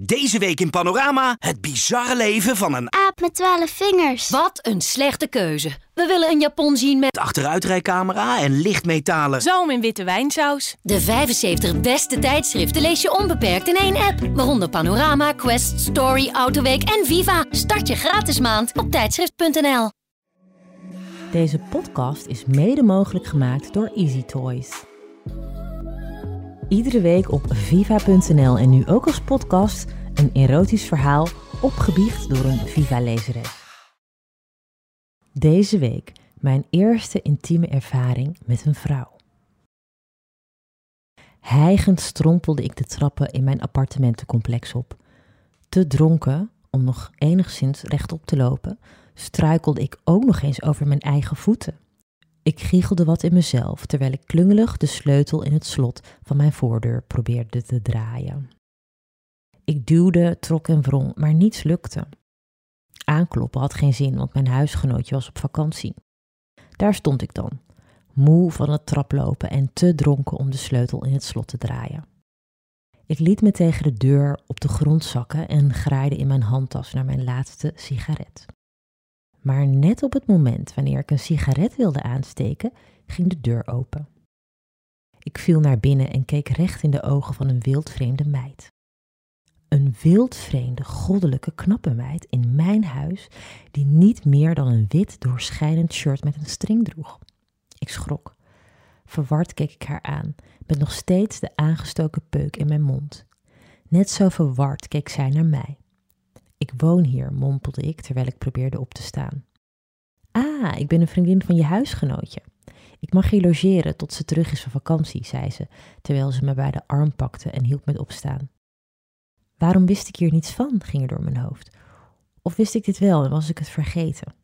Deze week in Panorama het bizarre leven van een Aap met twaalf vingers. Wat een slechte keuze. We willen een Japon zien met achteruitrijcamera en lichtmetalen. Zalm in witte wijnsaus. de 75 beste tijdschriften lees je onbeperkt in één app. Waaronder Panorama, Quest, Story, Autoweek en Viva. Start je gratis maand op tijdschrift.nl. Deze podcast is mede mogelijk gemaakt door Easy Toys. Iedere week op viva.nl en nu ook als podcast een erotisch verhaal opgebiecht door een Viva-lezeres. Deze week mijn eerste intieme ervaring met een vrouw. Hijgend strompelde ik de trappen in mijn appartementencomplex op. Te dronken om nog enigszins rechtop te lopen, struikelde ik ook nog eens over mijn eigen voeten. Ik giechelde wat in mezelf terwijl ik klungelig de sleutel in het slot van mijn voordeur probeerde te draaien. Ik duwde, trok en wrong, maar niets lukte. Aankloppen had geen zin, want mijn huisgenootje was op vakantie. Daar stond ik dan, moe van het traplopen en te dronken om de sleutel in het slot te draaien. Ik liet me tegen de deur op de grond zakken en graaide in mijn handtas naar mijn laatste sigaret. Maar net op het moment wanneer ik een sigaret wilde aansteken, ging de deur open. Ik viel naar binnen en keek recht in de ogen van een wildvreemde meid. Een wildvreemde, goddelijke, knappe meid in mijn huis die niet meer dan een wit doorschijnend shirt met een string droeg. Ik schrok. Verward keek ik haar aan, met nog steeds de aangestoken peuk in mijn mond. Net zo verward keek zij naar mij. Ik woon hier, mompelde ik terwijl ik probeerde op te staan. Ah, ik ben een vriendin van je huisgenootje. Ik mag hier logeren tot ze terug is van vakantie, zei ze, terwijl ze me bij de arm pakte en hielp met opstaan. Waarom wist ik hier niets van, ging er door mijn hoofd. Of wist ik dit wel en was ik het vergeten?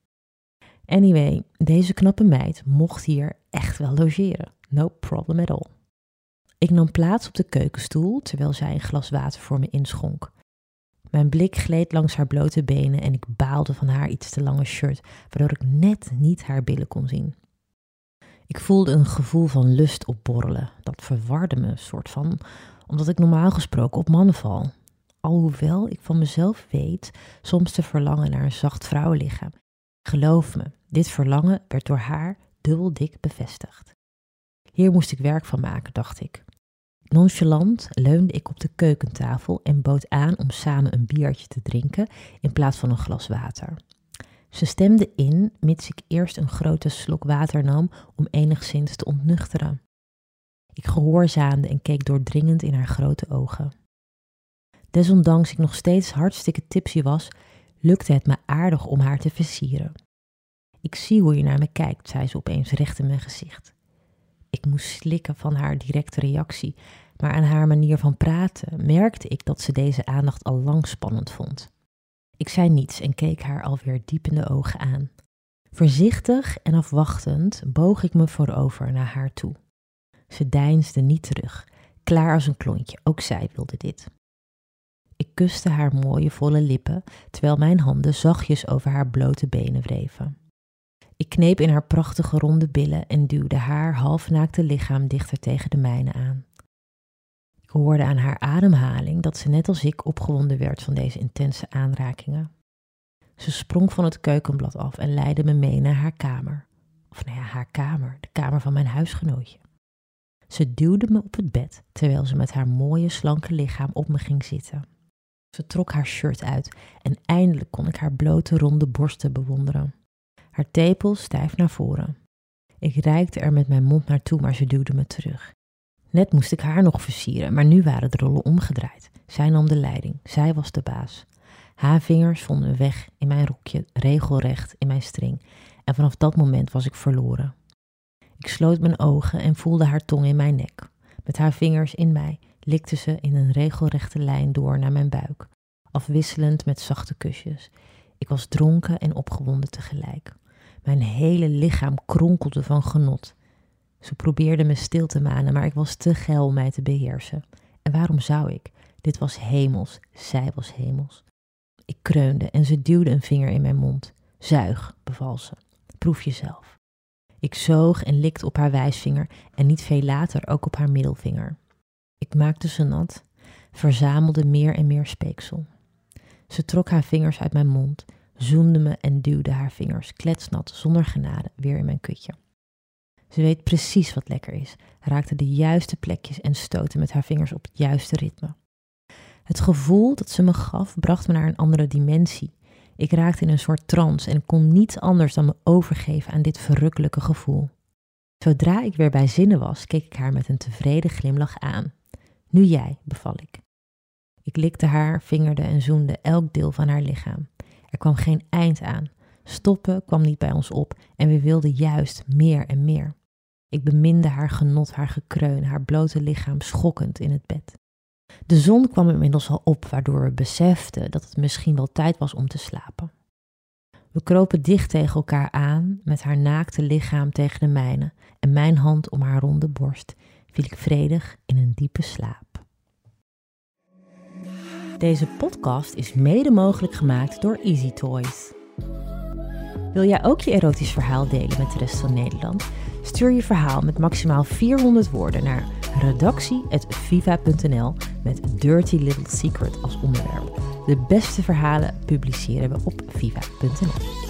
Anyway, deze knappe meid mocht hier echt wel logeren. No problem at all. Ik nam plaats op de keukenstoel terwijl zij een glas water voor me inschonk. Mijn blik gleed langs haar blote benen en ik baalde van haar iets te lange shirt, waardoor ik net niet haar billen kon zien. Ik voelde een gevoel van lust opborrelen. Dat verwarde me, soort van, omdat ik normaal gesproken op mannen val. Alhoewel ik van mezelf weet soms te verlangen naar een zacht vrouwenlichaam. Geloof me, dit verlangen werd door haar dubbel dik bevestigd. Hier moest ik werk van maken, dacht ik. Nonchalant leunde ik op de keukentafel en bood aan om samen een biertje te drinken in plaats van een glas water. Ze stemde in, mits ik eerst een grote slok water nam om enigszins te ontnuchteren. Ik gehoorzaamde en keek doordringend in haar grote ogen. Desondanks ik nog steeds hartstikke tipsy was, lukte het me aardig om haar te versieren. Ik zie hoe je naar me kijkt, zei ze opeens recht in mijn gezicht. Ik moest slikken van haar directe reactie, maar aan haar manier van praten merkte ik dat ze deze aandacht al lang spannend vond. Ik zei niets en keek haar alweer diep in de ogen aan. Voorzichtig en afwachtend boog ik me voorover naar haar toe. Ze deinsde niet terug, klaar als een klontje, ook zij wilde dit. Ik kuste haar mooie volle lippen, terwijl mijn handen zachtjes over haar blote benen wreven. Ik kneep in haar prachtige ronde billen en duwde haar halfnaakte lichaam dichter tegen de mijne aan. Ik hoorde aan haar ademhaling dat ze net als ik opgewonden werd van deze intense aanrakingen. Ze sprong van het keukenblad af en leidde me mee naar haar kamer. Of nou ja, haar kamer, de kamer van mijn huisgenootje. Ze duwde me op het bed terwijl ze met haar mooie slanke lichaam op me ging zitten. Ze trok haar shirt uit en eindelijk kon ik haar blote ronde borsten bewonderen. Haar tepels stijf naar voren. Ik reikte er met mijn mond naartoe, maar ze duwde me terug. Net moest ik haar nog versieren, maar nu waren de rollen omgedraaid. Zij nam de leiding, zij was de baas. Haar vingers vonden weg in mijn rokje, regelrecht in mijn string, en vanaf dat moment was ik verloren. Ik sloot mijn ogen en voelde haar tong in mijn nek. Met haar vingers in mij likte ze in een regelrechte lijn door naar mijn buik, afwisselend met zachte kusjes. Ik was dronken en opgewonden tegelijk. Mijn hele lichaam kronkelde van genot. Ze probeerde me stil te manen, maar ik was te geil om mij te beheersen. En waarom zou ik? Dit was hemels, zij was hemels. Ik kreunde en ze duwde een vinger in mijn mond. Zuig, beval ze. Proef jezelf. Ik zoog en likte op haar wijsvinger en niet veel later ook op haar middelvinger. Ik maakte ze nat. verzamelde meer en meer speeksel. Ze trok haar vingers uit mijn mond, zoende me en duwde haar vingers kletsnat zonder genade weer in mijn kutje. Ze weet precies wat lekker is, raakte de juiste plekjes en stootte met haar vingers op het juiste ritme. Het gevoel dat ze me gaf bracht me naar een andere dimensie. Ik raakte in een soort trance en kon niets anders dan me overgeven aan dit verrukkelijke gevoel. Zodra ik weer bij zinnen was, keek ik haar met een tevreden glimlach aan. Nu jij, beval ik. Ik likte haar, vingerde en zoende elk deel van haar lichaam. Er kwam geen eind aan. Stoppen kwam niet bij ons op en we wilden juist meer en meer. Ik beminde haar genot, haar gekreun, haar blote lichaam schokkend in het bed. De zon kwam inmiddels al op, waardoor we beseften dat het misschien wel tijd was om te slapen. We kropen dicht tegen elkaar aan, met haar naakte lichaam tegen de mijne en mijn hand om haar ronde borst, viel ik vredig in een diepe slaap. Deze podcast is mede mogelijk gemaakt door Easy Toys. Wil jij ook je erotisch verhaal delen met de rest van Nederland? Stuur je verhaal met maximaal 400 woorden naar redactie.viva.nl met Dirty Little Secret als onderwerp. De beste verhalen publiceren we op viva.nl.